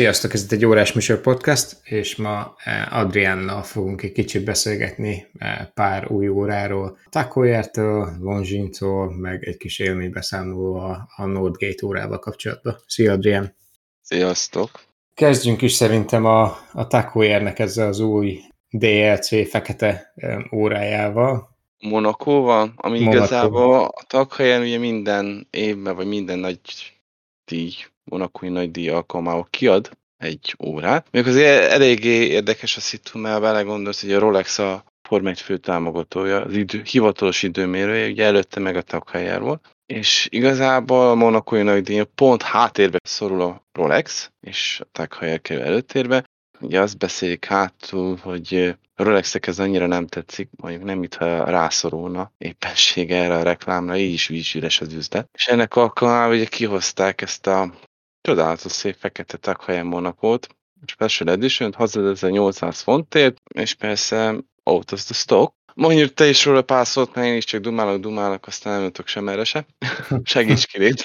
Sziasztok, ez itt egy órás műsor podcast, és ma eh, Adriánnal fogunk egy kicsit beszélgetni eh, pár új óráról, Takoyertől, Longines-tól, meg egy kis élménybeszámoló a, a Nordgate órával kapcsolatban. Szia Adrián! Sziasztok! Kezdjünk is szerintem a, a Takoyernek ezzel az új DLC fekete eh, órájával. Monakóval, ami Monaco. igazából a Takhelyen ugye minden évben, vagy minden nagy díj monakói nagy díj alkalmával kiad egy órát. Még azért eléggé érdekes a szitu, mert belegondolsz, hogy a Rolex a Form 1 fő támogatója, az idő, hivatalos időmérője, ugye előtte meg a Tag volt. És igazából a monakói nagy díj pont háttérbe szorul a Rolex, és a Tag kerül előtérbe. Ugye azt beszélik hátul, hogy a Rolexek ez annyira nem tetszik, mondjuk nem mintha rászorulna éppenség erre a reklámra, így is víz üres az üzlet. És ennek alkalmával ugye kihozták ezt a Csodálatos szép fekete takhelyen Monakót, Special Edition, 6800 fontért, és persze out of the stock. Mondjuk te is róla pár szót, mert én is csak dumálok, dumálok, aztán nem jutok sem erre se. Segíts ki, légy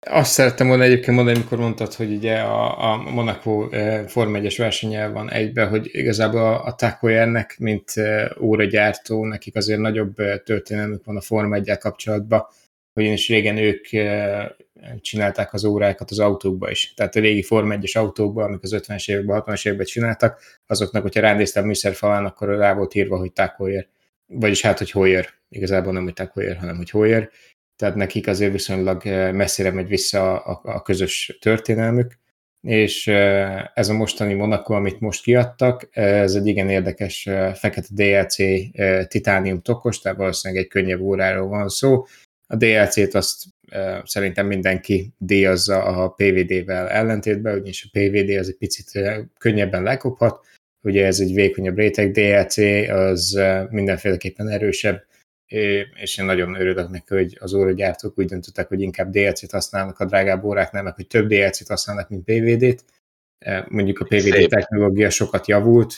Azt szerettem volna egyébként mondani, amikor mondtad, hogy ugye a, a Monaco eh, Form 1-es versenye van egybe, hogy igazából a, a Takoyernek, mint eh, óragyártó, nekik azért nagyobb eh, történelmük van a Form 1 kapcsolatban, ugyanis régen ők csinálták az órákat az autókba is. Tehát a régi Form 1-es autókban, amik az 50-es években, 60-as években csináltak, azoknak, hogyha ránéztem műszerfalán, akkor rá volt írva, hogy Heuer. Vagyis hát, hogy Heuer. Igazából nem, hogy Heuer, hanem hogy Heuer. Tehát nekik azért viszonylag messzire megy vissza a, a közös történelmük, és ez a mostani Monaco, amit most kiadtak, ez egy igen érdekes fekete DLC titánium tokos, tehát valószínűleg egy könnyebb óráról van szó, a DLC-t azt e, szerintem mindenki díjazza a PVD-vel ellentétben, ugyanis a PVD az egy picit könnyebben lekophat, ugye ez egy vékonyabb réteg, DLC az mindenféleképpen erősebb, és én nagyon örülök neki, hogy az óragyártók úgy döntöttek, hogy inkább DLC-t használnak a drágább óráknál, meg hogy több DLC-t használnak, mint PVD-t. Mondjuk a PVD Szép. technológia sokat javult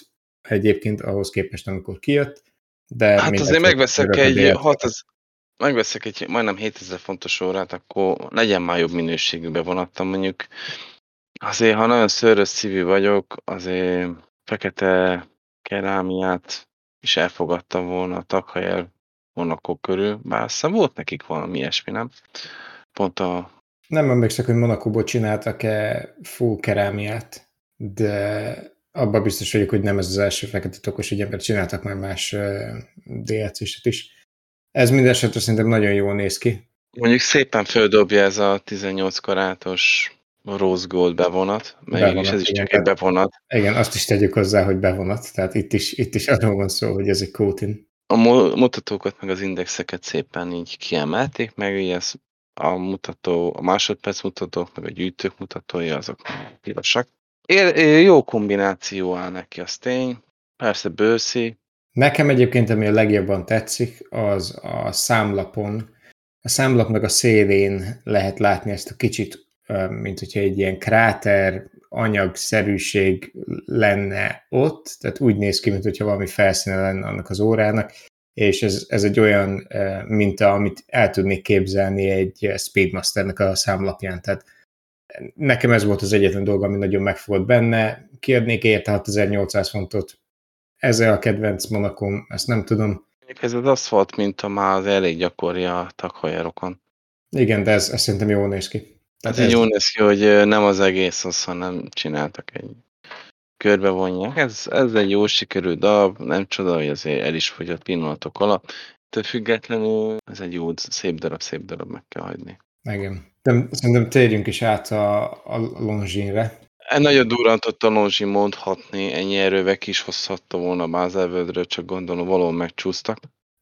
egyébként ahhoz képest, amikor kijött, de hát azért megveszek egy 6000, megveszek egy majdnem 7000 fontos órát, akkor legyen már jobb minőségű bevonattam mondjuk. Azért, ha nagyon szörös szívű vagyok, azért fekete kerámiát is elfogadtam volna a takhelyel Monaco körül, bár aztán volt nekik valami ilyesmi, nem? Pont a... Nem emlékszek, hogy Monakóból csináltak-e full kerámiát, de abban biztos vagyok, hogy nem ez az első fekete tokos ügyem, mert csináltak már más DLC-set is. Ez minden esetre szerintem nagyon jól néz ki. Mondjuk szépen földobja ez a 18 karátos rose gold bevonat, mégis ez is igen, csak egy bevonat. Igen, azt is tegyük hozzá, hogy bevonat, tehát itt is, itt is arról van szó, hogy ez egy coating. A mutatókat meg az indexeket szépen így kiemelték, meg így ez a mutató, a másodperc mutatók, meg a gyűjtők mutatói, azok pirosak. Jó kombináció áll neki, az tény. Persze bőszi, Nekem egyébként, ami a legjobban tetszik, az a számlapon. A számlap meg a szélén lehet látni ezt a kicsit, mint hogyha egy ilyen kráter anyagszerűség lenne ott, tehát úgy néz ki, mint hogyha valami felszíne lenne annak az órának, és ez, ez egy olyan minta, amit el tudnék képzelni egy Speedmasternek a számlapján, tehát nekem ez volt az egyetlen dolog, ami nagyon megfogott benne. Kérnék érte 6800 fontot, ezzel a kedvenc Monakom, ezt nem tudom. Ez az aszfalt minta már az elég gyakori a takhajerokon. Igen, de ez, ez szerintem jól néz ki. Tehát ez, ez jól néz ki, hogy nem az egész az, hanem csináltak egy körbevonják. Ez, ez egy jó sikerült darab, nem csoda, hogy azért el is fogyott pillanatok alatt. Több függetlenül ez egy jó, szép darab, szép darab, meg kell hagyni. Igen. De szerintem térjünk is át a, a Longines-re. Nagyon durrantott a Lonzsi mondhatni, ennyi erővel ki is hozhatta volna Bázelvöldről, csak gondolom valahol megcsúsztak.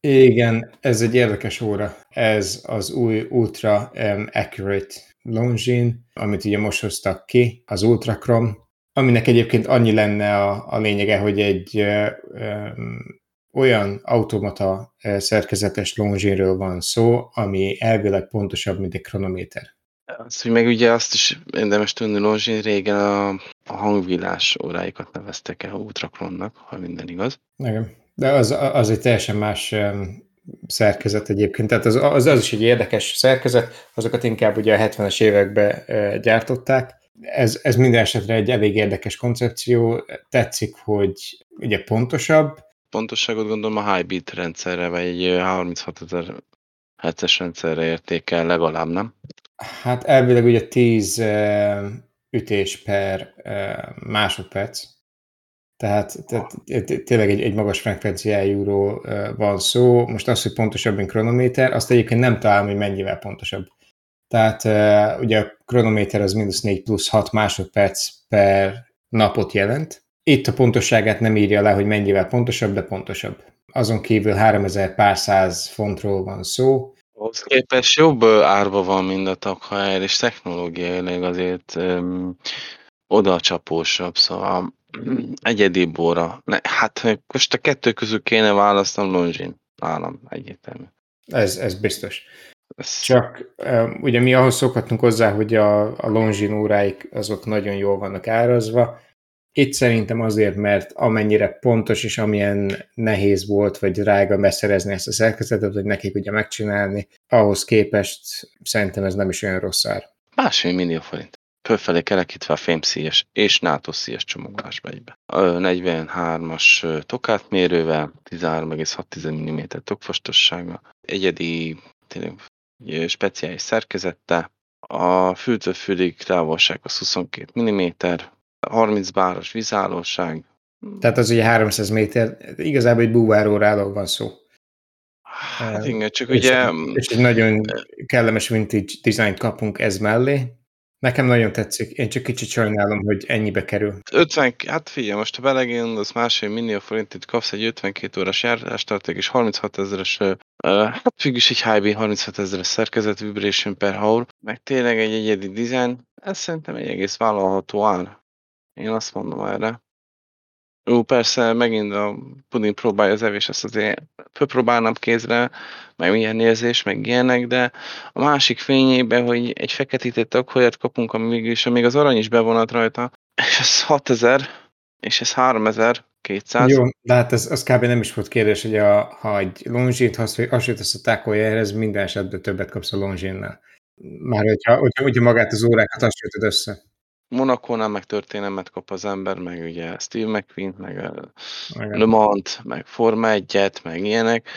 Igen, ez egy érdekes óra. Ez az új Ultra um, Accurate Longines, amit ugye most hoztak ki, az Ultra Chrome, aminek egyébként annyi lenne a, a lényege, hogy egy um, olyan automata szerkezetes Longines-ről van szó, ami elvileg pontosabb, mint egy kronométer. Az, hogy meg ugye azt is érdemes tudni, Longin régen a, a hangvillás óráikat neveztek el ultrakronnak, ha minden igaz. Igen. De az, az egy teljesen más szerkezet egyébként, tehát az, az, az is egy érdekes szerkezet, azokat inkább ugye a 70-es években gyártották. Ez, ez minden esetre egy elég érdekes koncepció, tetszik, hogy ugye pontosabb. Pontosságot gondolom a Hybrid rendszerre, vagy egy 36 ezer hetes rendszerre értékel legalább, nem? Hát elvileg ugye 10 ütés per másodperc, tehát, tehát tényleg egy, egy magas frekvenciájúról van szó. Most az, hogy pontosabb, mint kronométer, azt egyébként nem találom, hogy mennyivel pontosabb. Tehát ugye a kronométer az mínusz 4 plusz 6 másodperc per napot jelent. Itt a pontosságát nem írja le, hogy mennyivel pontosabb, de pontosabb. Azon kívül 3000 pár száz fontról van szó. Ahhoz képest jobb árba van, mint a takhaer, és technológiailag azért öm, oda csapósabb, szóval egyedi bóra. Ne, hát most a kettő közül kéne választanom Longin. Nálam egyértelmű. Ez, ez biztos. Ez... Csak ugye mi ahhoz szokhatunk hozzá, hogy a, a Longin óráik azok nagyon jól vannak árazva. Itt szerintem azért, mert amennyire pontos és amilyen nehéz volt, vagy drága beszerezni ezt a szerkezetet, hogy nekik ugye megcsinálni, ahhoz képest szerintem ez nem is olyan rossz ár. Másfél millió forint fölfelé kerekítve a fémszíjas és NATO szíjas csomagolásba egybe. A 43-as tokátmérővel, 13,6 mm tokfostossága, egyedi, tényleg speciális szerkezette, a fültől fülig távolság az 22 mm, 30 báros vízállóság. Tehát az ugye 300 méter, igazából egy búváróráról van szó. Hát igen, csak és, ugye... És egy nagyon kellemes vintage dizájnt kapunk ez mellé, Nekem nagyon tetszik. Én csak kicsit sajnálom, hogy ennyibe kerül. 50, hát figyelj, most a belegondolsz másfél millió forintot kapsz egy 52 órás járástarték és 36 ezeres, uh, hát függős egy HB 36 ezeres szerkezet vibration per hour, meg tényleg egy egyedi design, ez szerintem egy egész vállalható ár. Én azt mondom erre. Ó, persze, megint a puding próbálja az evés, ezt azért fölpróbálnám kézre, meg milyen érzés, meg ilyenek, de a másik fényében, hogy egy feketített akkolyat kapunk, ami végül is, még az arany is bevonat rajta, és ez 6000, és ez 3200. Jó, de hát ez, az kb. nem is volt kérdés, hogy a, ha egy longzsint hasonlítasz a tákoljához, minden esetben többet kapsz a longzsinnál. Már hogyha, hogyha, hogyha magát az órákat hasonlítod össze. Monakónál meg történelmet kap az ember, meg ugye Steve McQueen, meg Le Mans, meg Forma 1 meg ilyenek.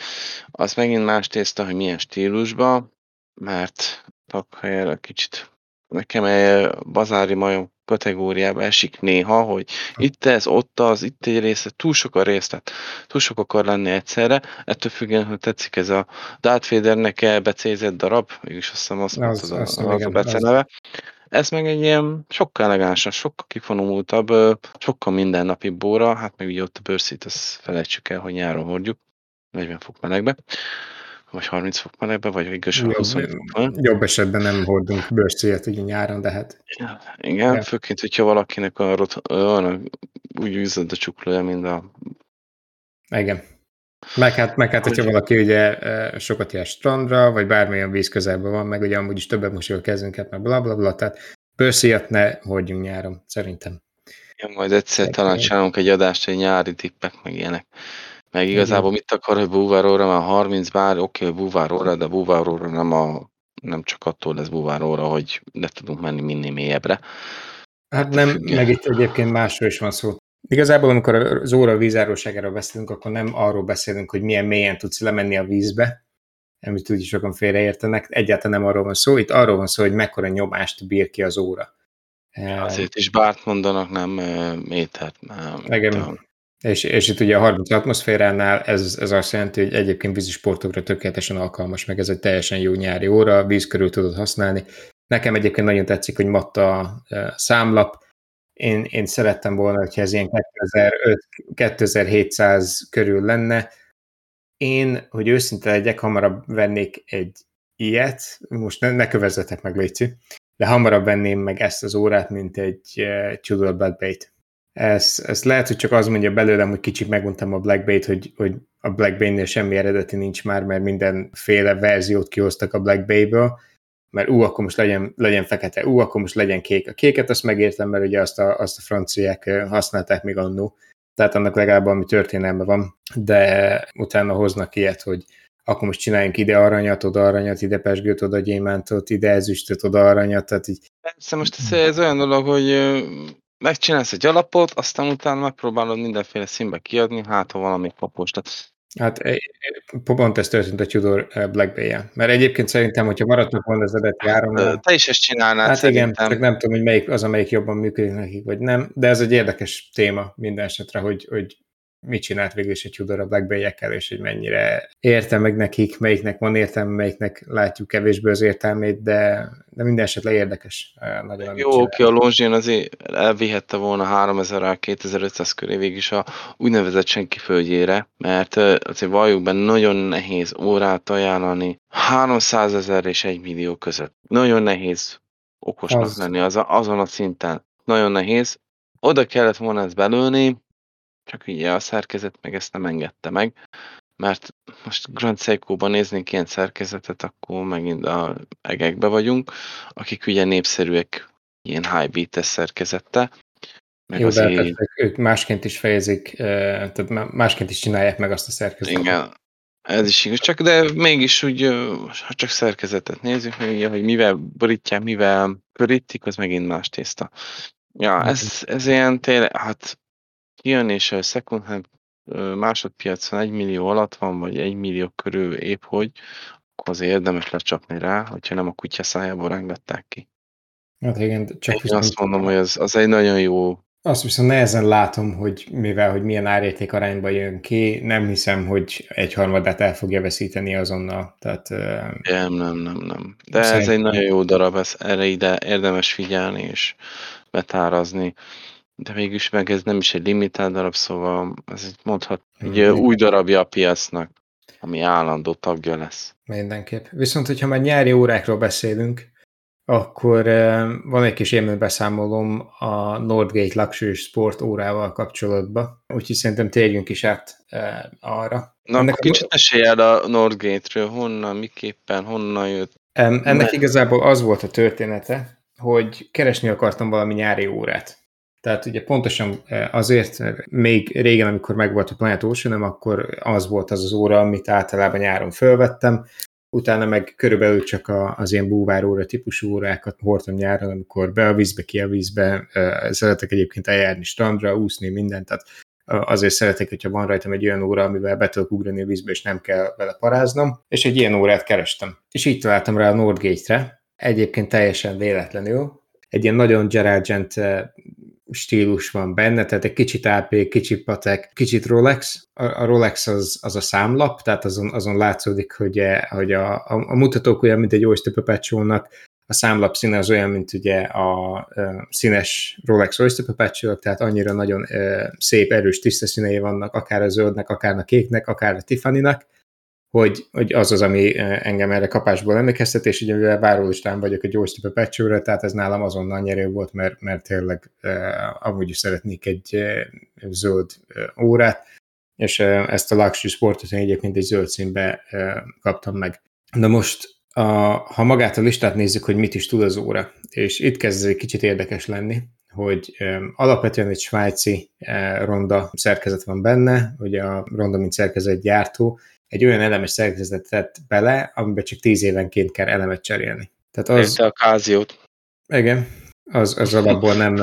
Az megint más tészta, hogy milyen stílusban, mert takhelyre kicsit nekem egy bazári majom kategóriába esik néha, hogy itt ez, ott az, itt egy része, túl sok a rész, tehát túl sok akar lenni egyszerre, ettől függően, hogy tetszik ez a Darth Vadernek elbecézett darab, mégis azt hiszem azt az, az, az, az, a beceneve, ez meg egy ilyen sokkal elegánsabb, sokkal kifonomultabb, sokkal mindennapi bóra, hát meg ugye ott a bőrszít, azt felejtsük el, hogy nyáron hordjuk, 40 fok melegbe, vagy 30 fok melegbe, vagy igazán jobb, 20 fok melegbe. Jobb esetben nem hordunk bőrszíjat ugye nyáron, de hát... Igen, ja. főként, hogyha valakinek a rot, olyan, úgy üzlet a csuklója, mint a... Igen. Meg hát, meg hát hogyha valaki ugye sokat jár strandra, vagy bármilyen víz közelben van, meg ugye amúgy is többet mosul a kezünket, meg bla bla bla, tehát bőrszíjat ne hordjunk nyáron, szerintem. Ja, majd egyszer Egy talán csinálunk egy adást, egy nyári tippek, meg ilyenek. Meg igazából Igen. mit akar, hogy búváróra, már 30 bár, oké, okay, búváróra, de búváróra nem, a, nem csak attól lesz búváróra, hogy ne tudunk menni minél mélyebbre. Hát nem, meg itt egyébként másról is van szó. Igazából, amikor az óra vízáróságáról beszélünk, akkor nem arról beszélünk, hogy milyen mélyen tudsz lemenni a vízbe, amit úgy sokan félreértenek, egyáltalán nem arról van szó, itt arról van szó, hogy mekkora nyomást bír ki az óra. Azért is bárt mondanak, nem métert. Nem, Igen. És, és itt ugye a 30 atmoszféránál ez, ez azt jelenti, hogy egyébként vízisportokra tökéletesen alkalmas, meg ez egy teljesen jó nyári óra, víz körül tudod használni. Nekem egyébként nagyon tetszik, hogy matta a számlap, én, én szerettem volna, hogyha ez ilyen 2500-2700 körül lenne. Én, hogy őszinte legyek, hamarabb vennék egy ilyet, most ne, ne kövezzetek meg, Léci, de hamarabb venném meg ezt az órát, mint egy uh, Tudor Black Bait. Ez, ez lehet, hogy csak az mondja belőlem, hogy kicsit meguntam a Black Bait, hogy, hogy a Black Bay-nél semmi eredeti nincs már, mert mindenféle verziót kihoztak a Black Bay-ből, mert ú, akkor most legyen, legyen fekete, ú, akkor most legyen kék. A kéket azt megértem, mert ugye azt a, azt a franciák használták még annó, tehát annak legalább ami történelme van, de utána hoznak ilyet, hogy akkor most csináljunk ide aranyat, oda aranyat, ide pesgőt, oda gyémántot, ide ezüstöt, oda aranyat, tehát így... Persze most ez, ez olyan dolog, hogy megcsinálsz egy alapot, aztán utána megpróbálod mindenféle színbe kiadni, hát ha valami papos. Tehát Hát pont ez történt a Tudor Black bay. Mert egyébként szerintem, hogyha maradtak volna az eredeti áron... Te is ezt csinálnád Hát szerintem. igen, csak nem tudom, hogy melyik az, amelyik jobban működik nekik, vagy nem, de ez egy érdekes téma minden esetre, hogy, hogy mit csinált végül is egy Tudor a Black bay és hogy mennyire érte meg nekik, melyiknek van értelme, melyiknek látjuk kevésbé az értelmét, de, de minden esetre érdekes. Nagyon, Jó, oké, a Longines azért elvihette volna 3000 2500 köré végig is a úgynevezett senki földjére, mert azért valljuk be, nagyon nehéz órát ajánlani 300 ezer és 1 millió között. Nagyon nehéz okosnak az... lenni az, azon a szinten. Nagyon nehéz. Oda kellett volna ezt belőni, csak ugye a szerkezet meg ezt nem engedte meg, mert most Grand Seiko-ban néznénk ilyen szerkezetet, akkor megint a egekbe vagyunk, akik ugye népszerűek ilyen high beat szerkezette. Meg Jó, azért... de hát ők másként is fejezik, tehát másként is csinálják meg azt a szerkezetet. Igen, ez is igaz, csak de mégis úgy, ha csak szerkezetet nézzük, hogy mivel borítják, mivel körítik, az megint más tészta. Ja, ez, ez ilyen tényleg, hát kijön, és a second hand másodpiacon egy millió alatt van, vagy egy millió körül épp hogy, akkor azért érdemes lecsapni rá, hogyha nem a kutya szájából rángatták ki. Hát igen, csak Én viszont... azt mondom, hogy az, az egy nagyon jó azt viszont nehezen látom, hogy mivel, hogy milyen árérték arányba jön ki, nem hiszem, hogy egy harmadát el fogja veszíteni azonnal. Tehát, nem, nem, nem, nem. De ez egy nagyon jó darab, ez, erre ide érdemes figyelni és betárazni. De mégis meg ez nem is egy limitált darab, szóval ez egy mondhat, egy új darabja a piacnak, ami állandó tagja lesz. Mindenképp. Viszont, hogyha már nyári órákról beszélünk, akkor van egy kis élménybeszámolom a Nordgate Luxury Sport órával kapcsolatban, úgyhogy szerintem térjünk is át arra. Na, ennek akkor kicsit mesélj el a Nordgate-ről, honnan, miképpen, honnan jött. Ennek ne. igazából az volt a története, hogy keresni akartam valami nyári órát. Tehát ugye pontosan azért, még régen, amikor megvolt a Planet Ocean, akkor az volt az az óra, amit általában nyáron fölvettem, utána meg körülbelül csak az ilyen búváróra típusú órákat hordtam nyáron, amikor be a vízbe, ki a vízbe, szeretek egyébként eljárni strandra, úszni, mindent, tehát azért szeretek, hogyha van rajtam egy olyan óra, amivel be tudok ugrani a vízbe, és nem kell vele paráznom, és egy ilyen órát kerestem. És így találtam rá a Nordgate-re, egyébként teljesen véletlenül, egy ilyen nagyon Gerard stílus van benne, tehát egy kicsit AP, kicsit Patek, kicsit Rolex. A, Rolex az, az a számlap, tehát azon, azon látszódik, hogy, e, hogy a, a, a mutatók olyan, mint egy Oyster perpetual a számlap színe az olyan, mint ugye a, a színes Rolex Oyster Perpetual, tehát annyira nagyon e, szép, erős, tiszta színei vannak, akár a zöldnek, akár a kéknek, akár a Tiffany-nak, hogy, hogy az az, ami engem erre kapásból emlékeztet, és ugye mivel várólistán vagyok a gyors perpetual tehát ez nálam azonnal nyerő volt, mert, mert tényleg eh, amúgy is szeretnék egy eh, zöld eh, órát, és eh, ezt a Luxury Sportot én egyébként egy zöld színbe eh, kaptam meg. De most, a, ha magát a listát nézzük, hogy mit is tud az óra, és itt kezd egy kicsit érdekes lenni, hogy eh, alapvetően egy svájci eh, ronda szerkezet van benne, ugye a ronda, mint szerkezet gyártó, egy olyan elemes szerkezetet bele, amiben csak tíz évenként kell elemet cserélni. Tehát az... a káziót. Igen, az, az alapból nem,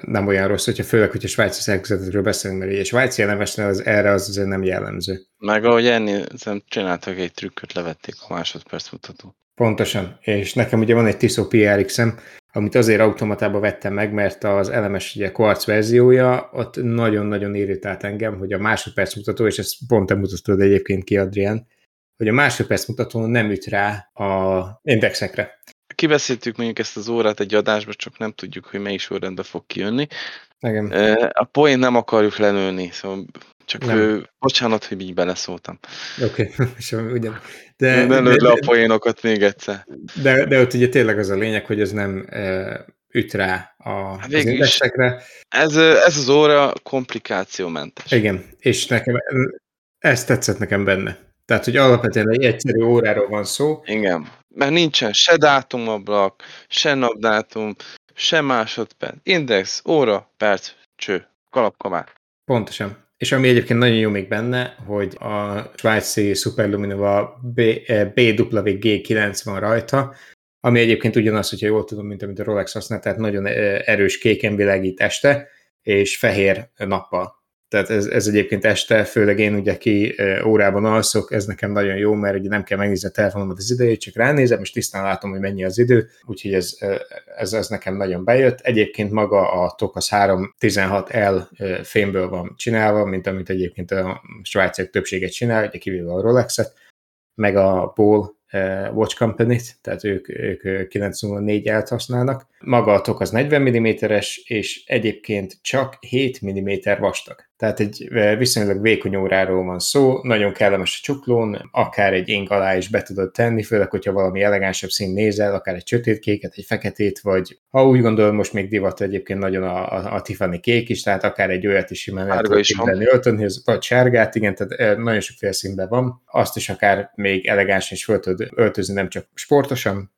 nem olyan rossz, hogyha főleg, hogyha svájci szerkezetről beszélünk, mert egy svájci elemesnél az erre az azért nem jellemző. Meg ahogy ennél csináltak egy trükköt, levették a másodperc mutató. Pontosan, és nekem ugye van egy Tissot PRX-em, amit azért automatába vettem meg, mert az elemes ugye quartz verziója, ott nagyon-nagyon irritált engem, hogy a másodperc mutató, és ezt pont te mutatod egyébként ki, Adrián, hogy a másodperc mutató nem üt rá a indexekre. Kiveszítjük mondjuk ezt az órát egy adásba, csak nem tudjuk, hogy melyik sorrendben fog kijönni. Igen. A poén nem akarjuk lenőni, szóval csak nem. ő, bocsánat, hogy így beleszóltam. Oké, okay. ugyan. De, ne lőd le a poénokat még egyszer. De, de ott ugye tényleg az a lényeg, hogy ez nem e, üt rá a, hát az indexekre. Ez, ez az óra komplikációmentes. Igen, és nekem ez tetszett nekem benne. Tehát, hogy alapvetően egy egyszerű óráról van szó. Igen, mert nincsen se dátumablak, se napdátum, se másodperc. Index, óra, perc, cső, kalapkamár. Pontosan és ami egyébként nagyon jó még benne, hogy a svájci Superluminova BWG9 van rajta, ami egyébként ugyanaz, hogyha jól tudom, mint amit a Rolex használ, tehát nagyon erős kéken világít este, és fehér nappal. Tehát ez, ez egyébként este, főleg én ugye ki órában alszok, ez nekem nagyon jó, mert ugye nem kell megnézni a telefonomat az idejét, csak ránézem, és tisztán látom, hogy mennyi az idő, úgyhogy ez, ez, ez nekem nagyon bejött. Egyébként maga a Tokas 316L fémből van csinálva, mint amit egyébként a svájciak többséget csinál, ugye kivéve a Rolexet, meg a Paul Watch Company-t, tehát ők, ők 904-et használnak. Maga a tok az 40 mm-es, és egyébként csak 7 mm vastag. Tehát egy viszonylag vékony óráról van szó, nagyon kellemes a csuklón, akár egy ing alá is be tudod tenni, főleg, hogyha valami elegánsabb szín nézel, akár egy sötétkéket, egy feketét, vagy ha úgy gondolom, most még divat egyébként nagyon a, a, a Tiffany kék is, tehát akár egy olyat is simán el tudod öltönni, vagy sárgát, igen, tehát nagyon sok színben van. Azt is akár még elegáns is föl tud öltözni, nem csak sportosan,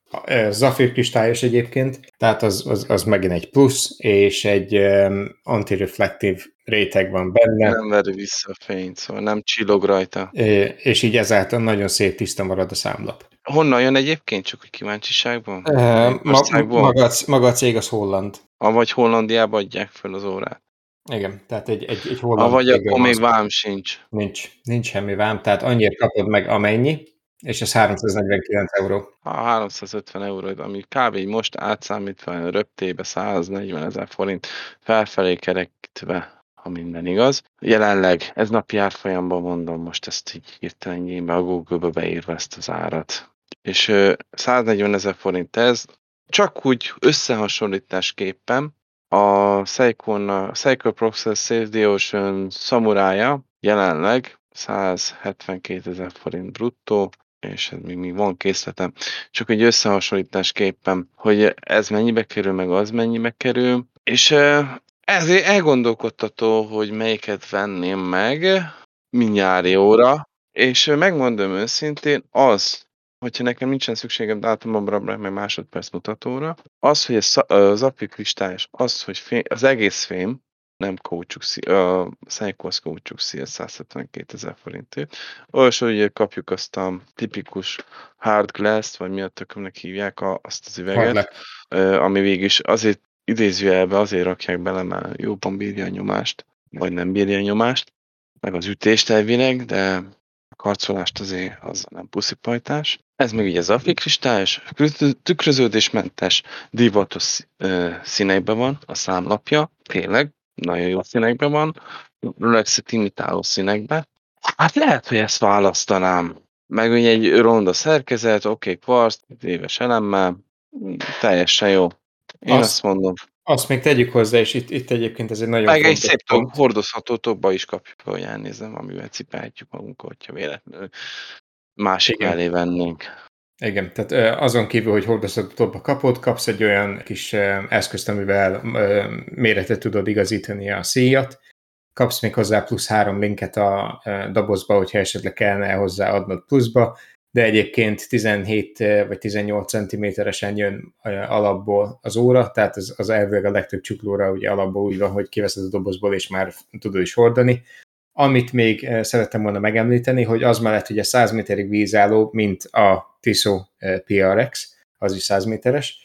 Zafir kristályos egyébként, tehát az, az, az megint egy plusz, és egy um, antireflektív réteg van benne. Nem veri vissza a fényt, szóval nem csillog rajta. És így ezáltal nagyon szép tiszta marad a számlap. Honnan jön egyébként, csak hogy kíváncsiságban? Uh, ma, maga, maga a cég az holland. A vagy Hollandiába adják fel az órát. Igen, tehát egy, egy, egy holland. A vagy akkor még vám sincs. Nincs, nincs semmi vám, tehát annyira kapod meg amennyi, és ez 349 euró. A 350 euró, ami kb. most átszámítva röptébe 140 ezer forint felfelé kerekítve, ha minden igaz. Jelenleg ez napi árfolyamban mondom, most ezt így hirtelen be a Google-be beírva ezt az árat. És 140 ezer forint ez, csak úgy összehasonlításképpen a Seiko, Seiko Process Save the Ocean szamurája jelenleg 172 ezer forint bruttó, és ez még, még van készletem, csak egy összehasonlításképpen, hogy ez mennyibe kerül, meg az mennyibe kerül, és ezért elgondolkodtató, hogy melyiket venném meg mindjári óra, és megmondom őszintén, az, hogyha nekem nincsen szükségem dátumomra, meg másodperc mutatóra, az, hogy az apikristályos, az, hogy fém, az egész fém, nem szíl, a Seikos kaucsuk szíl 172 ezer forintért. Olyasó, hogy kapjuk azt a tipikus hard glass vagy mi a tökömnek hívják a, azt az üveget, ami végig is azért idézőjelbe azért rakják bele, mert jobban bírja a nyomást, vagy nem bírja a nyomást, meg az ütést elvileg, de a karcolást azért az nem puszipajtás. Ez meg ugye zafikristályos, tükröződésmentes, divatos színeiben van a számlapja, tényleg, nagyon jó színekben van, Rolex-et imitáló színekben. Hát lehet, hogy ezt választanám. Meg ugye egy ronda szerkezet, oké, okay, kvarc, éves elemmel, teljesen jó. Én azt, azt mondom. Azt még tegyük hozzá, és itt, itt egyébként ez egy nagyon Meg egy szép pont. hordozható tokba is kapjuk, hogy elnézem, amivel cipelhetjük magunkat, hogyha véletlenül másik Igen. elé vennénk. Igen, tehát azon kívül, hogy hordozhatóba kapod, kapsz egy olyan kis eszközt, amivel méretet tudod igazítani a szíjat, kapsz még hozzá plusz három linket a dobozba, hogyha esetleg kellene hozzá adnod pluszba, de egyébként 17 vagy 18 cm-esen jön alapból az óra, tehát az, az elvileg a legtöbb csuklóra ugye alapból úgy van, hogy kiveszed a dobozból, és már tudod is hordani. Amit még szerettem volna megemlíteni, hogy az mellett ugye 100 méterig vízálló, mint a Tissot PRX, az is 100 méteres,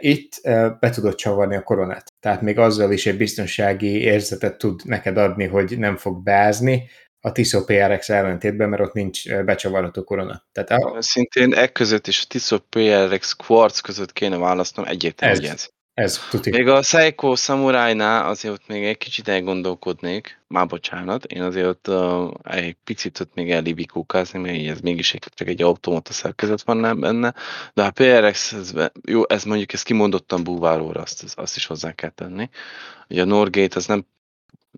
itt be tudod csavarni a koronát. Tehát még azzal is egy biztonsági érzetet tud neked adni, hogy nem fog beázni, a Tissot PRX ellentétben, mert ott nincs becsavarható korona. Tehát a... Szintén e között és a Tissot PRX Quartz között kéne választanom egyértelműen. Ez, ez tuti. Még a Seiko Samurai-nál azért ott még egy kicsit elgondolkodnék, már bocsánat, én azért ott uh, egy picit ott még elibikókázni, mert ez mégis egy, csak egy automata szerkezet van benne, de a PRX, ez, jó, ez mondjuk ez kimondottan búválóra, azt, azt is hozzá kell tenni. Ugye a Norgate az nem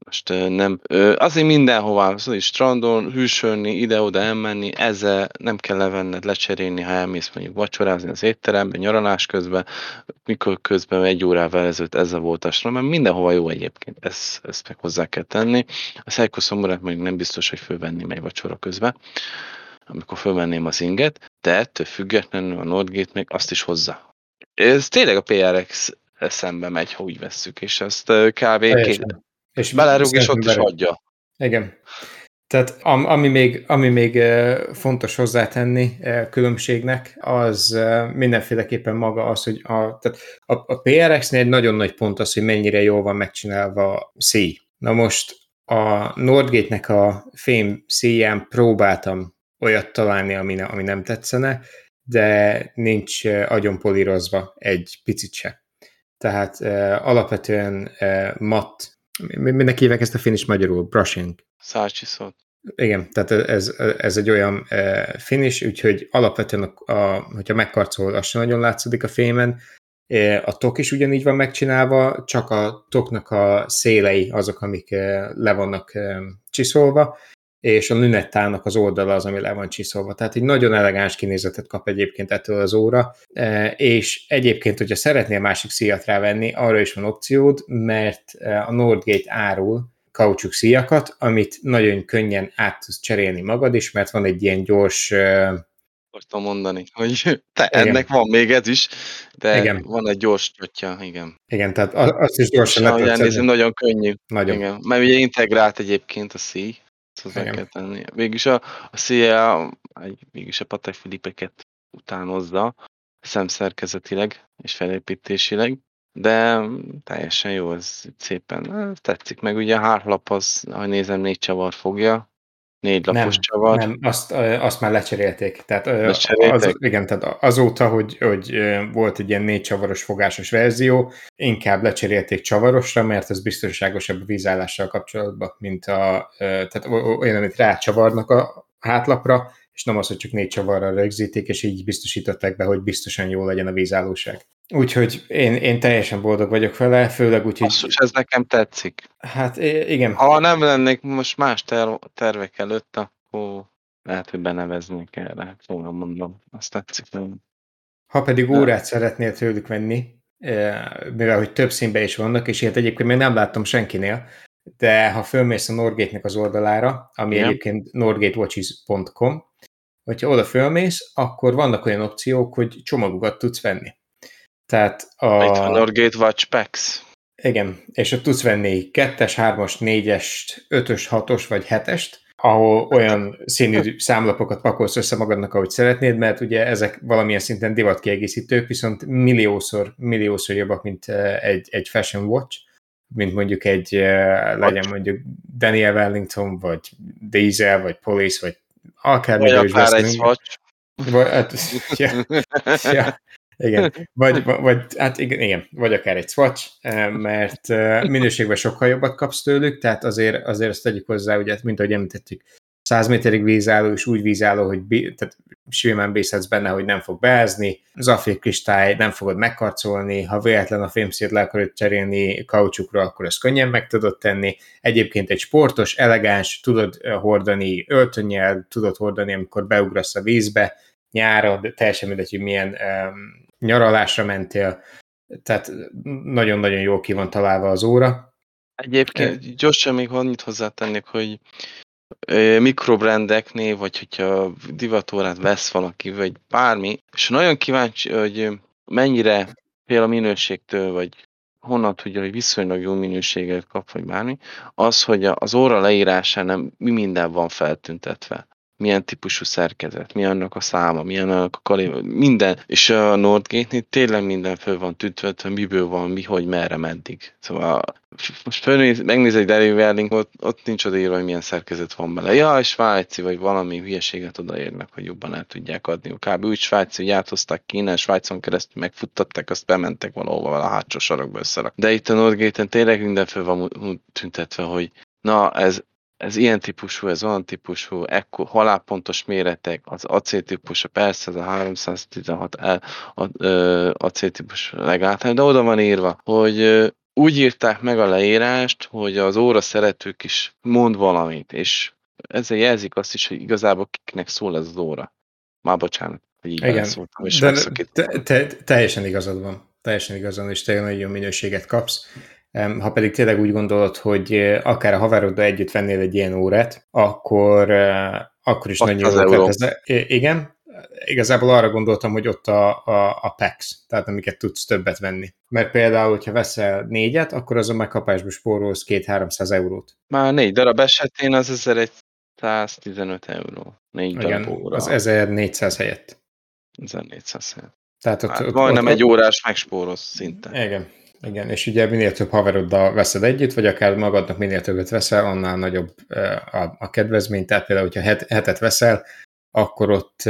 most nem, azért mindenhová, szóval strandon, hűsölni, ide-oda elmenni, ezzel nem kell levenned, lecserélni, ha elmész mondjuk vacsorázni az étteremben, nyaralás közben, mikor közben egy órával ezelőtt ezzel volt a strand, mert mindenhova jó egyébként, ezt, ezt meg hozzá kell tenni. A Seiko szomorát mondjuk nem biztos, hogy fölvenném egy vacsora közben, amikor fölvenném az inget, de ettől függetlenül a Nordgate még azt is hozza. Ez tényleg a PRX szembe megy, ha úgy vesszük, és ezt kb. két, és belerúg, és ott is adja. Igen. Tehát ami még, ami még fontos hozzátenni különbségnek, az mindenféleképpen maga az, hogy a, tehát a, a PRX-nél egy nagyon nagy pont az, hogy mennyire jól van megcsinálva a szíj. Na most a Nordgate-nek a fém szíján próbáltam olyat találni, ami, ami nem tetszene, de nincs agyon polírozva egy picit se. Tehát alapvetően matt, mindenki hívják ezt a finish magyarul, brushing. Szárcsiszot. Igen, tehát ez, ez egy olyan uh, finish, úgyhogy alapvetően, a, a, hogyha megkarcol, az sem nagyon látszik a fémen. A tok is ugyanígy van megcsinálva, csak a toknak a szélei azok, amik le vannak csiszolva, és a lünettának az oldala az, ami le van csiszolva. Tehát egy nagyon elegáns kinézetet kap egyébként ettől az óra, és egyébként, hogyha szeretnél másik szíjat rávenni, arra is van opciód, mert a Nordgate árul kaucsuk szíjakat, amit nagyon könnyen át tudsz cserélni magad is, mert van egy ilyen gyors akartam mondani, hogy te, igen. ennek van még ez is, de igen. van egy gyors csatja, igen. Igen, tehát azt is gyorsan le tudsz Nagyon könnyű. Nagyon. Igen. Mert ugye integrált egyébként a szíj, hozzá kell tenni. Végülis a, a CIA, végülis a Patek Filipeket utánozza szemszerkezetileg és felépítésileg, de teljesen jó, ez szépen tetszik. Meg ugye a hárlap az, ha nézem, négy csavar fogja, négy lapos nem, csavar. Nem, azt, azt már lecserélték. Tehát, lecserélték? Az, igen, tehát azóta, hogy, hogy volt egy ilyen négy csavaros fogásos verzió, inkább lecserélték csavarosra, mert ez biztonságosabb a vízállással kapcsolatban, mint a, tehát olyan, amit rácsavarnak a hátlapra, és nem az, hogy csak négy csavarra rögzítik, és így biztosították be, hogy biztosan jó legyen a vízállóság. Úgyhogy én, én teljesen boldog vagyok vele, főleg úgy, hogy... ez nekem tetszik. Hát igen. Ha nem lennék most más ter- tervek előtt, akkor lehet, hogy beneveznék erre, fogom mondom. Azt tetszik. Ha pedig órát De... szeretnél tőlük venni, mivel hogy több színben is vannak, és ilyet egyébként még nem láttam senkinél, de ha fölmész a Norgate-nek az oldalára, ami Igen. egyébként norgatewatches.com, hogyha oda fölmész, akkor vannak olyan opciók, hogy csomagokat tudsz venni. Tehát a... Itt van Watch Packs. Igen, és ott tudsz venni 2-es, 3-as, 4-est, 5-ös, 6-os vagy 7-est, ahol olyan színű számlapokat pakolsz össze magadnak, ahogy szeretnéd, mert ugye ezek valamilyen szinten divatkiegészítők, viszont milliószor, milliószor jobbak, mint eh, egy, egy fashion watch, mint mondjuk egy, eh, legyen mondjuk Daniel Wellington, vagy Diesel, vagy Police, vagy akármi. Vagy akár egy watch. Vagy, hát, ja, ja, igen, vagy, vagy, hát igen, igen, vagy akár egy Swatch, eh, mert eh, minőségben sokkal jobbat kapsz tőlük, tehát azért, azért azt tegyük hozzá, ugye, mint ahogy említettük, 100 méterig vízálló, és úgy vízálló, hogy bí, tehát simán bízhatsz benne, hogy nem fog beázni, zafir kristály nem fogod megkarcolni, ha véletlen a fémszét le akarod cserélni kaucsukra, akkor ezt könnyen meg tudod tenni. Egyébként egy sportos, elegáns, tudod eh, hordani öltönnyel, tudod hordani, amikor beugrasz a vízbe, nyára, de teljesen mindegy, hogy milyen um, nyaralásra mentél, tehát nagyon-nagyon jól ki van találva az óra. Egyébként gyorsan még annyit hozzátennék, hogy mikrobrendeknél, vagy hogyha divatórát vesz valaki, vagy bármi, és nagyon kíváncsi, hogy mennyire fél a minőségtől, vagy honnan tudja, hogy viszonylag jó minőséget kap, vagy bármi, az, hogy az óra leírásán mi minden van feltüntetve milyen típusú szerkezet, mi annak a száma, milyen annak a kalibra, minden. És a Nordgate-nél tényleg minden föl van tűntve, hogy miből van, mi, hogy, merre, meddig. Szóval most fölnéz, megnéz egy Derry Welding, ott, ott nincs odaírva, hogy milyen szerkezet van bele. Ja, svájci, vagy valami hülyeséget odaérnek, hogy jobban el tudják adni. Kb. úgy svájci, hogy áthozták Kínán, Svájcon keresztül megfuttatták, azt bementek valahova a hátsó sarokba összerak. De itt a Nordgate-en tényleg minden föl van tüntetve, hogy na, ez ez ilyen típusú, ez olyan típusú, ekkor halálpontos méretek, az acéltípus, persze ez a 316 L acéltípus legáltalán, de oda van írva, hogy úgy írták meg a leírást, hogy az óra szeretők is mond valamit, és ezzel jelzik azt is, hogy igazából kiknek szól ez az óra. Már bocsánat, hogy így Igen, szóltam, és de te, te, teljesen igazad van. Teljesen igazad van, és tényleg nagyon jó minőséget kapsz. Ha pedig tényleg úgy gondolod, hogy akár a haveroddal együtt vennél egy ilyen órát, akkor, akkor is nagyon jó ötlet. Igen, igazából arra gondoltam, hogy ott a, a, a PAX, tehát amiket tudsz többet venni. Mert például, hogyha veszel négyet, akkor azon meg kapásba spórolsz 2-300 eurót. Már négy darab esetén az 1115 euró. Négy Igen, darab óra. az 1400 helyett. 1400 helyett. Tehát ott, hát, ott, majdnem ott, egy órás megspórolsz szinte. Igen, igen, és ugye minél több haveroddal veszed együtt, vagy akár magadnak minél többet veszel, annál nagyobb a, a kedvezmény. Tehát például, hogyha het, hetet veszel, akkor ott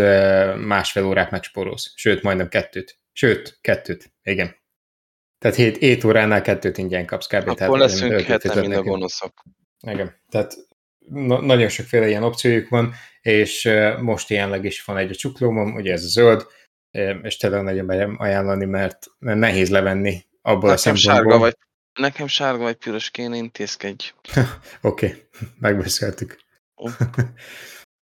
másfél órát megspórolsz. Sőt, majdnem kettőt. Sőt, kettőt. Igen. Tehát 7, 7 óránál kettőt ingyen kapsz kb. Akkor tehát leszünk heten, mint a gonoszok. Igen. Tehát na- nagyon sokféle ilyen opciójuk van, és most jelenleg is van egy a csuklómom, ugye ez a zöld, és tényleg nagyon ajánlani, mert nehéz levenni abból nekem a Sárga vagy, nekem sárga vagy piros kéne, intézkedj. Oké, okay. megbeszéltük.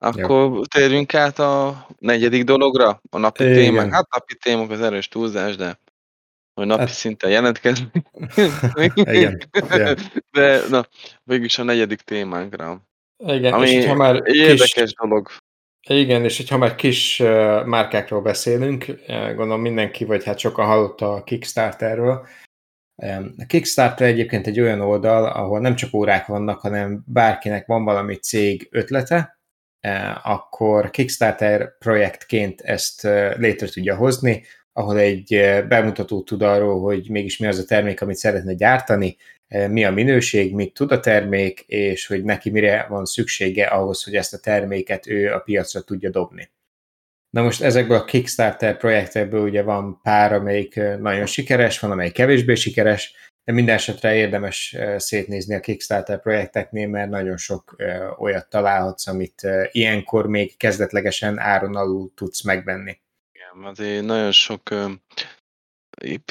Akkor Jó. térjünk át a negyedik dologra, a napi Igen. témák. Hát napi témák az erős túlzás, de hogy napi hát... szinten jelentkezni. Igen. Igen. De na, végülis a negyedik témánkra. Igen, ami és ha már érdekes kis... dolog. Igen, és ha már kis márkákról beszélünk, gondolom mindenki, vagy hát sokan hallotta a Kickstarterről. A Kickstarter egyébként egy olyan oldal, ahol nem csak órák vannak, hanem bárkinek van valami cég ötlete, akkor Kickstarter projektként ezt létre tudja hozni, ahol egy bemutató tud arról, hogy mégis mi az a termék, amit szeretne gyártani, mi a minőség, mit tud a termék, és hogy neki mire van szüksége ahhoz, hogy ezt a terméket ő a piacra tudja dobni. Na most ezekből a Kickstarter projektekből ugye van pár, amelyik nagyon sikeres, van, amelyik kevésbé sikeres, de minden esetre érdemes szétnézni a Kickstarter projekteknél, mert nagyon sok olyat találhatsz, amit ilyenkor még kezdetlegesen áron alul tudsz megvenni. Igen, azért nagyon sok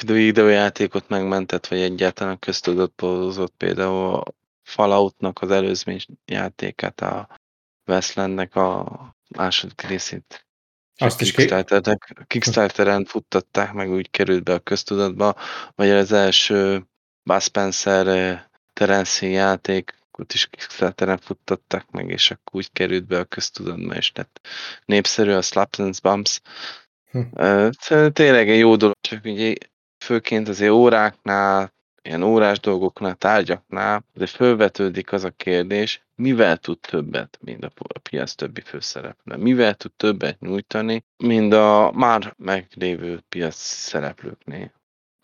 videójátékot megmentett, vagy egyáltalán köztudatból hozott például a Falloutnak az előzmény játékát, a Westlandnek a második részét. Azt is Kickstarter Kickstarteren futtatták, meg úgy került be a köztudatba, vagy az első Buzz Spencer Terence játékot is Kickstarteren futtatták meg, és akkor úgy került be a köztudatba, és lett népszerű a Slaps and Bumps. Hm. Tényleg egy jó dolog, csak ugye főként azért óráknál, ilyen órás dolgoknál, tárgyaknál, de fölvetődik az a kérdés, mivel tud többet, mint a piac többi főszereplő? Mivel tud többet nyújtani, mint a már meglévő piac szereplőknél?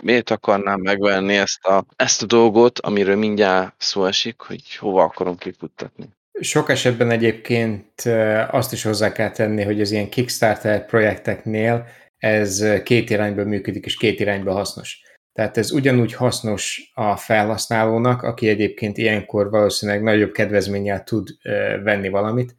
Miért akarnám megvenni ezt a, ezt a dolgot, amiről mindjárt szó esik, hogy hova akarom kifuttatni? Sok esetben egyébként azt is hozzá kell tenni, hogy az ilyen Kickstarter projekteknél ez két irányba működik, és két irányba hasznos. Tehát ez ugyanúgy hasznos a felhasználónak, aki egyébként ilyenkor valószínűleg nagyobb kedvezménnyel tud venni valamit,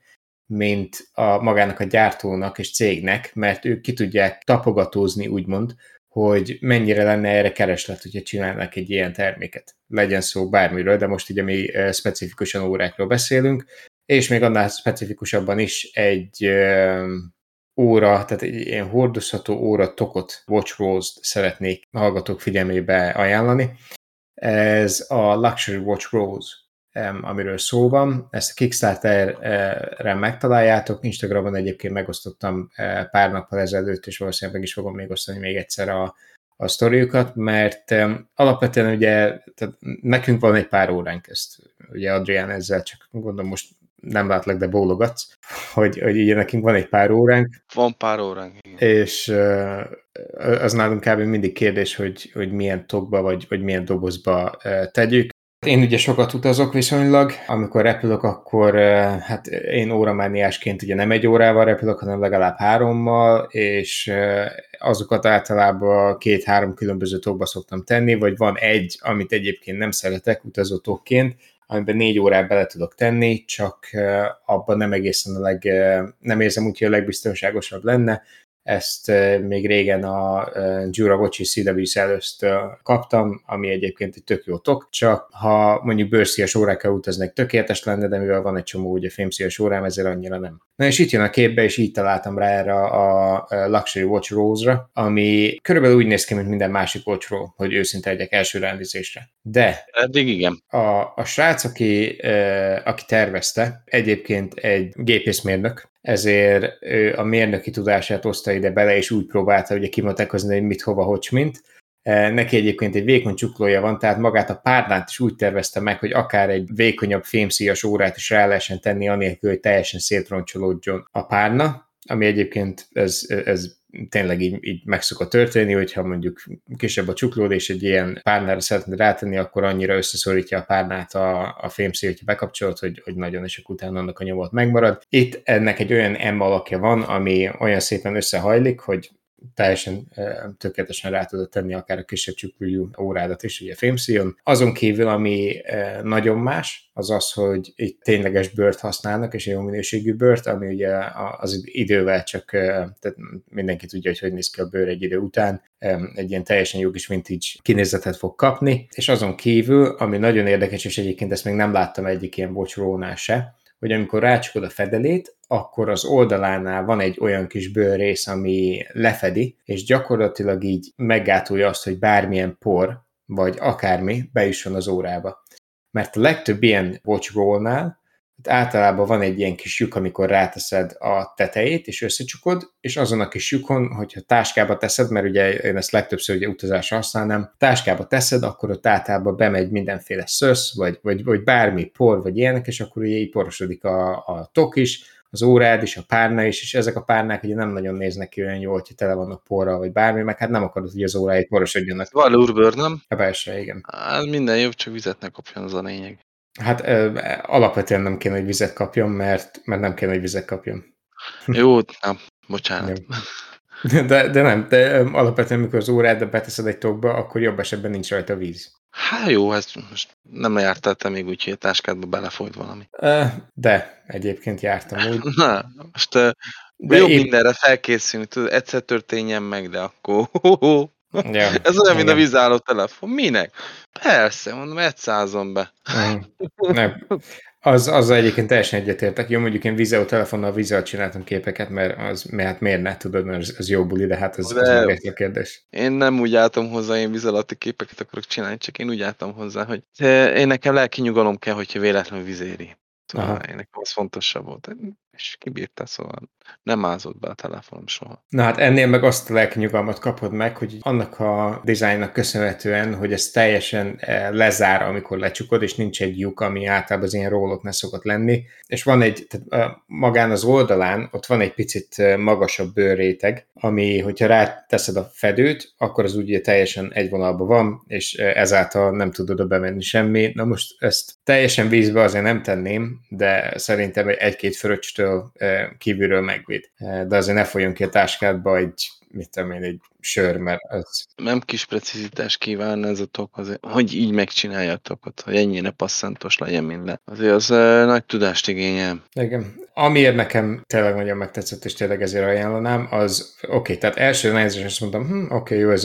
mint a magának a gyártónak és cégnek, mert ők ki tudják tapogatózni, úgymond, hogy mennyire lenne erre kereslet, hogyha csinálnak egy ilyen terméket. Legyen szó bármiről, de most ugye mi specifikusan órákról beszélünk, és még annál specifikusabban is egy óra, tehát egy ilyen hordozható óra tokot, Watch Rose-t szeretnék hallgatók figyelmébe ajánlani. Ez a Luxury Watch Rose, amiről szó van. Ezt a Kickstarter-re megtaláljátok, Instagramon egyébként megosztottam eh, pár nappal ezelőtt, és valószínűleg meg is fogom még osztani még egyszer a, a sztoriukat, mert alapvetően ugye tehát nekünk van egy pár óránk ezt, ugye Adrián ezzel csak gondolom most nem látlak, de bólogatsz, hogy, hogy ugye nekünk van egy pár óránk. Van pár óránk, igen. És az nálunk kb. mindig kérdés, hogy, hogy milyen tokba vagy, vagy milyen dobozba tegyük. Én ugye sokat utazok viszonylag, amikor repülök, akkor hát én óramániásként ugye nem egy órával repülök, hanem legalább hárommal, és azokat általában két-három különböző tokba szoktam tenni, vagy van egy, amit egyébként nem szeretek utazó tokként, amiben négy órát bele tudok tenni, csak abban nem egészen a leg, nem érzem úgy, hogy a legbiztonságosabb lenne, ezt még régen a Jura Watch CW előtt kaptam, ami egyébként egy tök jó tok, csak ha mondjuk bőrszíjas órákkal utaznék, tökéletes lenne, de mivel van egy csomó ugye fémszíjas órám, ezért annyira nem. Na és itt jön a képbe, és így találtam rá erre a Luxury Watch Rose-ra, ami körülbelül úgy néz ki, mint minden másik Watch Roll, hogy őszinte legyek első rendezésre. De Eddig igen. A, a srác, aki, aki tervezte, egyébként egy gépészmérnök, ezért ő a mérnöki tudását oszta ide bele, és úgy próbálta ugye kimatekozni, hogy mit, hova, hogy, mint. E, neki egyébként egy vékony csuklója van, tehát magát a párnát is úgy tervezte meg, hogy akár egy vékonyabb fémszíjas órát is rá lehessen tenni, anélkül, hogy teljesen szétroncsolódjon a párna, ami egyébként ez, ez tényleg így, így meg szokott történni, hogyha mondjuk kisebb a csuklód, és egy ilyen párnára szeretnéd rátenni, akkor annyira összeszorítja a párnát a, a fémszél, hogyha bekapcsolod, hogy, hogy nagyon, és akkor utána annak a nyomot megmarad. Itt ennek egy olyan M alakja van, ami olyan szépen összehajlik, hogy teljesen tökéletesen rá tudod tenni akár a kisebb csukújú órádat is, ugye fémszíjon. Azon kívül, ami nagyon más, az az, hogy itt tényleges bört használnak, és jó minőségű bört, ami ugye az idővel csak, tehát mindenki tudja, hogy hogy néz ki a bőr egy idő után, egy ilyen teljesen jó kis vintage kinézetet fog kapni, és azon kívül, ami nagyon érdekes, és egyébként ezt még nem láttam egyik ilyen bocsrónál se, hogy amikor rácsukod a fedelét, akkor az oldalánál van egy olyan kis bőrrész, ami lefedi, és gyakorlatilag így meggátolja azt, hogy bármilyen por, vagy akármi bejusson az órába. Mert a legtöbb ilyen watch roll-nál itt általában van egy ilyen kis lyuk, amikor ráteszed a tetejét, és összecsukod, és azon a kis lyukon, hogyha táskába teszed, mert ugye én ezt legtöbbször ugye utazásra használnám, táskába teszed, akkor ott általában bemegy mindenféle szösz, vagy, vagy, vagy bármi por, vagy ilyenek, és akkor ugye így porosodik a, a tok is, az órád is, a párna is, és ezek a párnák ugye nem nagyon néznek ki olyan jól, hogyha tele vannak porral, vagy bármi, meg hát nem akarod, hogy az óráid porosodjanak. Van nem? A belső, igen. Hát minden jobb, csak vizet ne kapjon, az a lényeg. Hát alapvetően nem kéne, hogy vizet kapjon, mert, mert nem kéne, hogy vizet kapjon. Jó, nem, bocsánat. De, de nem, de alapvetően, amikor az órád beteszed egy tokba, akkor jobb esetben nincs rajta víz. Hát jó, ez most nem jártál te még úgy, hogy a táskádba belefolyt valami. De, egyébként jártam úgy. Na, most de jobb én... mindenre felkészülni, tudod, egyszer történjen meg, de akkor Ja, Ez olyan, mint a vízálló telefon. Minek? Persze, mondom, egy százon be. Nem. Az, az egyébként teljesen egyetértek. Jó, mondjuk én videó telefonnal vízzel csináltam képeket, mert az, mert hát miért ne tudod, mert az, az jó buli, de hát az, de az a kérdés. Én nem úgy álltam hozzá, én víz alatti képeket akarok csinálni, csak én úgy álltam hozzá, hogy én nekem lelki nyugalom kell, hogyha véletlenül vizéri. Szóval Aha. én nekem az fontosabb volt és kibírta, szóval nem ázott be a telefonom soha. Na hát ennél meg azt a lelkinyugalmat kapod meg, hogy annak a dizájnnak köszönhetően, hogy ez teljesen eh, lezár, amikor lecsukod, és nincs egy lyuk, ami általában az ilyen róloknál szokott lenni, és van egy, tehát magán az oldalán, ott van egy picit eh, magasabb bőrréteg, ami, hogyha ráteszed a fedőt, akkor az úgy teljesen egy vonalban van, és eh, ezáltal nem tudod oda bemenni semmi. Na most ezt teljesen vízbe azért nem tenném, de szerintem egy-két fröccstől kívülről, kívülről megvéd. De azért ne folyjon ki a táskádba egy, mit tudom én, egy sör, mert az... Nem kis precizitás kíván ez a tok, azért, hogy így megcsinálja a tokot, hogy ennyire passzantos legyen minden. Azért az uh, nagy tudást igényel. Igen. Amiért nekem tényleg nagyon megtetszett, és tényleg ezért ajánlanám, az oké, okay, tehát első nézés azt mondtam, hm, oké, okay, jó, ez,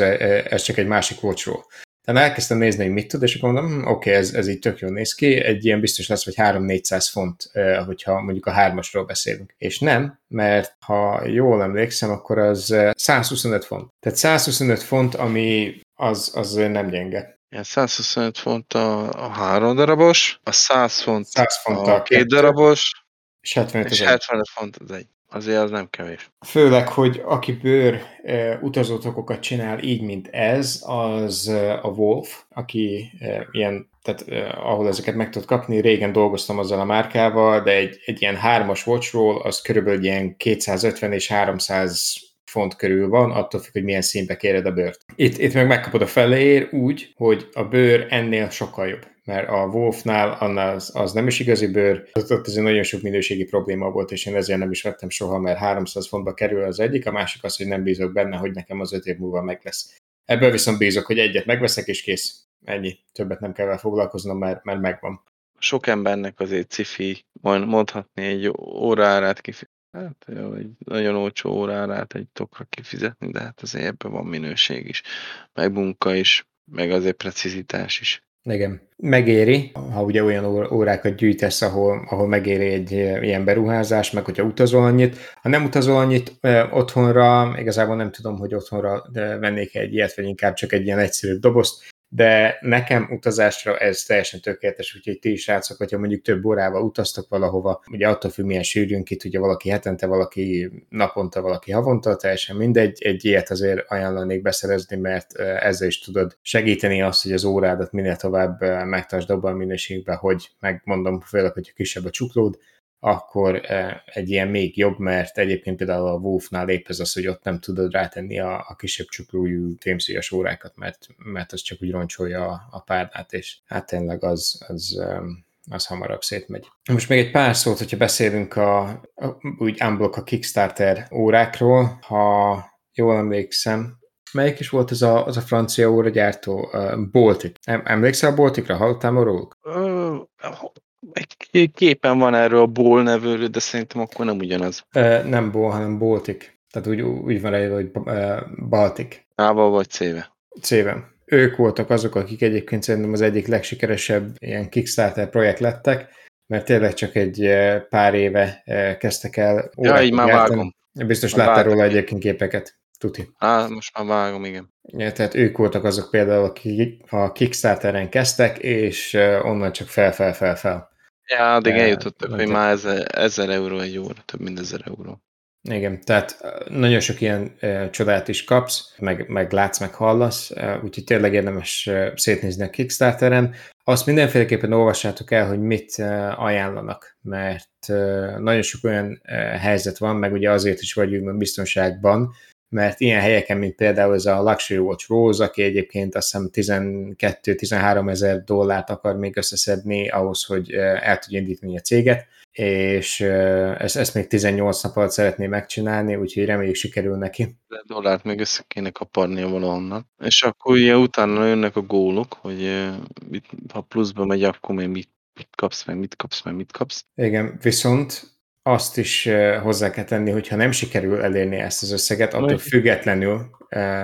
ez csak egy másik watchról. Tehát elkezdtem nézni, hogy mit tud, és akkor mondom, hm, oké, okay, ez, ez így tök jól néz ki, egy ilyen biztos lesz, hogy 3-400 font, hogyha mondjuk a hármasról beszélünk. És nem, mert ha jól emlékszem, akkor az 125 font. Tehát 125 font, ami az, az nem gyenge. Igen, 125 font a, a három darabos, a 100 font, 100 font a, a két darabos, és 75, és 75 font az egy. Azért az nem kevés. Főleg, hogy aki bőr e, utazótokokat csinál így, mint ez, az e, a Wolf, aki e, ilyen, tehát e, ahol ezeket meg tud kapni, régen dolgoztam azzal a márkával, de egy, egy ilyen hármas watchról, az körülbelül ilyen 250 és 300 font körül van, attól függ, hogy milyen színbe kéred a bőrt. Itt, itt meg megkapod a felér úgy, hogy a bőr ennél sokkal jobb mert a Wolfnál annál az, az nem is igazi bőr, ott, ott azért nagyon sok minőségi probléma volt, és én ezért nem is vettem soha, mert 300 fontba kerül az egyik, a másik az, hogy nem bízok benne, hogy nekem az öt év múlva meg lesz. Ebből viszont bízok, hogy egyet megveszek, és kész. Ennyi. Többet nem kell vele foglalkoznom, mert, mert megvan. Sok embernek azért cifi, mondhatni egy órárát. Hát jó, egy nagyon olcsó órárát egy tokra kifizetni, de hát azért ebben van minőség is, meg munka is, meg azért precizitás is. Igen. Megéri, ha ugye olyan órákat gyűjtesz, ahol, ahol megéri egy ilyen beruházás, meg hogyha utazol annyit. Ha nem utazol annyit otthonra, igazából nem tudom, hogy otthonra vennék egy ilyet, vagy inkább csak egy ilyen egyszerű dobozt, de nekem utazásra ez teljesen tökéletes, úgyhogy ti is srácok, hogyha mondjuk több órával utaztok valahova, ugye attól függ, milyen sűrűn ki tudja valaki hetente, valaki naponta, valaki havonta, teljesen mindegy, egy ilyet azért ajánlanék beszerezni, mert ezzel is tudod segíteni azt, hogy az órádat minél tovább megtartsd abban a minőségben, hogy megmondom, főleg, hogyha kisebb a csuklód, akkor egy ilyen még jobb, mert egyébként például a Wolfnál épp ez az, hogy ott nem tudod rátenni a, a kisebb csuklójú témszíjas órákat, mert, mert az csak úgy roncsolja a, a párnát, és hát tényleg az, az, az hamarabb szétmegy. Most még egy pár szót, hogyha beszélünk a, a úgy unblock a Kickstarter órákról, ha jól emlékszem, Melyik is volt az a, az a francia óra gyártó? Uh, Baltic. Emlékszel a Balticra? Hallottál róluk? Egy képen van erről a Ból nevőről, de szerintem akkor nem ugyanaz. Nem Ból, hanem Baltic. Tehát úgy, úgy van egy, hogy Baltic. Ával vagy C-be? C-ben. Ők voltak azok, akik egyébként szerintem az egyik legsikeresebb ilyen Kickstarter projekt lettek, mert tényleg csak egy pár éve kezdtek el. Ja, így már vágom. Biztos láttál róla egyébként képeket. Tuti. Á, most már vágom, igen. Ja, tehát ők voltak azok például, akik a Kickstarteren kezdtek, és onnan csak fel-fel-fel-fel. Ja, addig eljutottak, hogy már ezer, ezer euró egy óra, több mint ezer euró. Igen, tehát nagyon sok ilyen e, csodát is kapsz, meg, meg látsz, meg hallasz, e, úgyhogy tényleg érdemes e, szétnézni a Kickstarteren. Azt mindenféleképpen olvassátok el, hogy mit e, ajánlanak, mert e, nagyon sok olyan e, helyzet van, meg ugye azért is vagyunk biztonságban, mert ilyen helyeken, mint például ez a Luxury Watch Rose, aki egyébként azt hiszem 12-13 ezer dollárt akar még összeszedni ahhoz, hogy el tudja indítani a céget, és ezt, ezt még 18 nap alatt szeretné megcsinálni, úgyhogy reméljük sikerül neki. De dollárt még össze kéne kaparnia valahonnan. És akkor ugye utána jönnek a gólok, hogy ha pluszba megy, akkor még mit, mit kapsz, meg mit kapsz, meg mit kapsz. Igen, viszont azt is hozzá kell tenni, hogy ha nem sikerül elérni ezt az összeget, attól függetlenül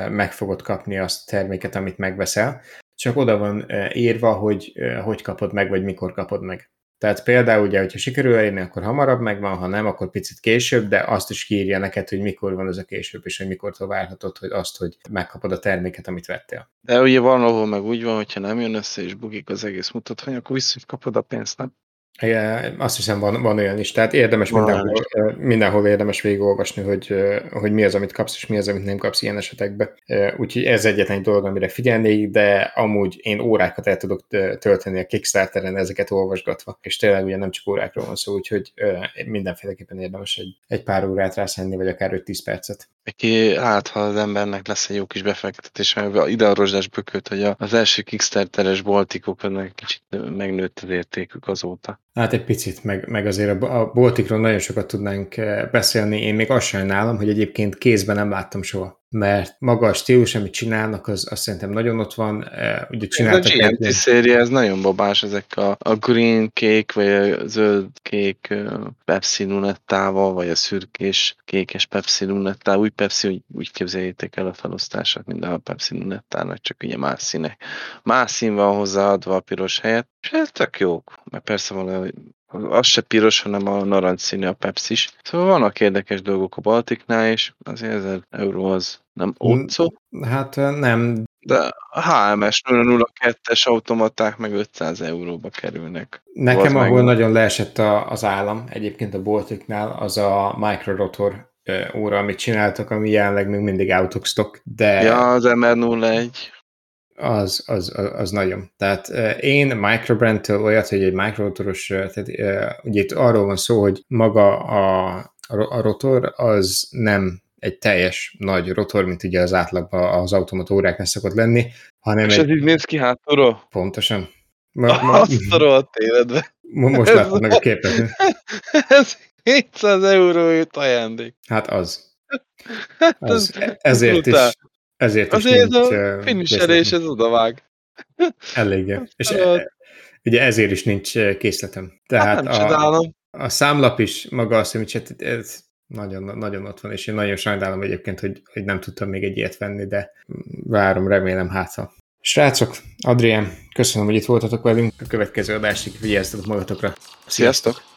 meg fogod kapni azt a terméket, amit megveszel, csak oda van írva, hogy hogy kapod meg, vagy mikor kapod meg. Tehát például ugye, hogyha sikerül elérni, akkor hamarabb megvan, ha nem, akkor picit később, de azt is kiírja neked, hogy mikor van az a később, és hogy mikor várhatod, hogy azt, hogy megkapod a terméket, amit vettél. De ugye van, ahol meg úgy van, hogyha nem jön össze, és bugik az egész mutatvány, akkor vissza, kapod a pénzt, nem? Azt hiszem van, van olyan is, tehát érdemes mindenhol, mindenhol érdemes végigolvasni, hogy, hogy mi az, amit kapsz, és mi az, amit nem kapsz ilyen esetekben. Úgyhogy ez egyetlen egy dolog, amire figyelnék, de amúgy én órákat el tudok tölteni a Kickstarteren ezeket olvasgatva, és tényleg ugye nem csak órákról van szó, úgyhogy mindenféleképpen érdemes egy, egy pár órát rászenni, vagy akár 5-10 percet. Ki, hát ha az embernek lesz egy jó kis befektetés, mert ide a rozsdás bököt, hogy az első Kickstarteres boltikok kicsit megnőtt az értékük azóta. Hát egy picit, meg, meg azért a, Baltikról nagyon sokat tudnánk eh, beszélni. Én még azt sajnálom, hogy egyébként kézben nem láttam soha mert maga a stílus, amit csinálnak, az azt szerintem nagyon ott van. Eh, ugye csináltak ez a GMT egy... széria, ez nagyon babás, ezek a, a green kék, vagy a zöld kék Pepsi lunettával, vagy a szürkés kékes Pepsi lunettával. Úgy Pepsi, úgy, úgy képzeljétek el a felosztását, mint a Pepsi lunettának, csak ugye más színek. Más szín van hozzáadva a piros helyet, és ez tök jók, mert persze valahogy az se piros, hanem a narancsszínű a Pepsi is. Szóval vannak érdekes dolgok a Baltiknál, és azért 1000 euró az nem ócó. Hát nem. De a HMS 002-es automaták meg 500 euróba kerülnek. Nekem, ahol meg... nagyon leesett a, az állam, egyébként a Baltiknál, az a Micro Rotor óra, amit csináltak, ami jelenleg még mindig out of stock, de... Ja, az MR01 az, az, az nagyon. Tehát én Microbrand-től olyat, hogy egy microtoros, tehát ugye itt arról van szó, hogy maga a, a rotor az nem egy teljes nagy rotor, mint ugye az átlagban az automatórák szokott lenni, hanem És egy... ez így néz ki hátulról? Pontosan. Ma, ma, Azt a életbe. Most látod meg a képet. ez 700 euró jut ajándék. Hát az. Hát az ez, ezért is ezért Azért nincs, a finisherés ez odavág. Eléggé. És e, ugye ezért is nincs készletem. Tehát hát a, a számlap is maga azt, hogy ez nagyon, nagyon ott van, és én nagyon sajnálom egyébként, hogy, hogy nem tudtam még egy ilyet venni, de várom, remélem hátra. Srácok, Adrián, köszönöm, hogy itt voltatok velünk. A következő adásig vigyázzatok magatokra. Sziasztok!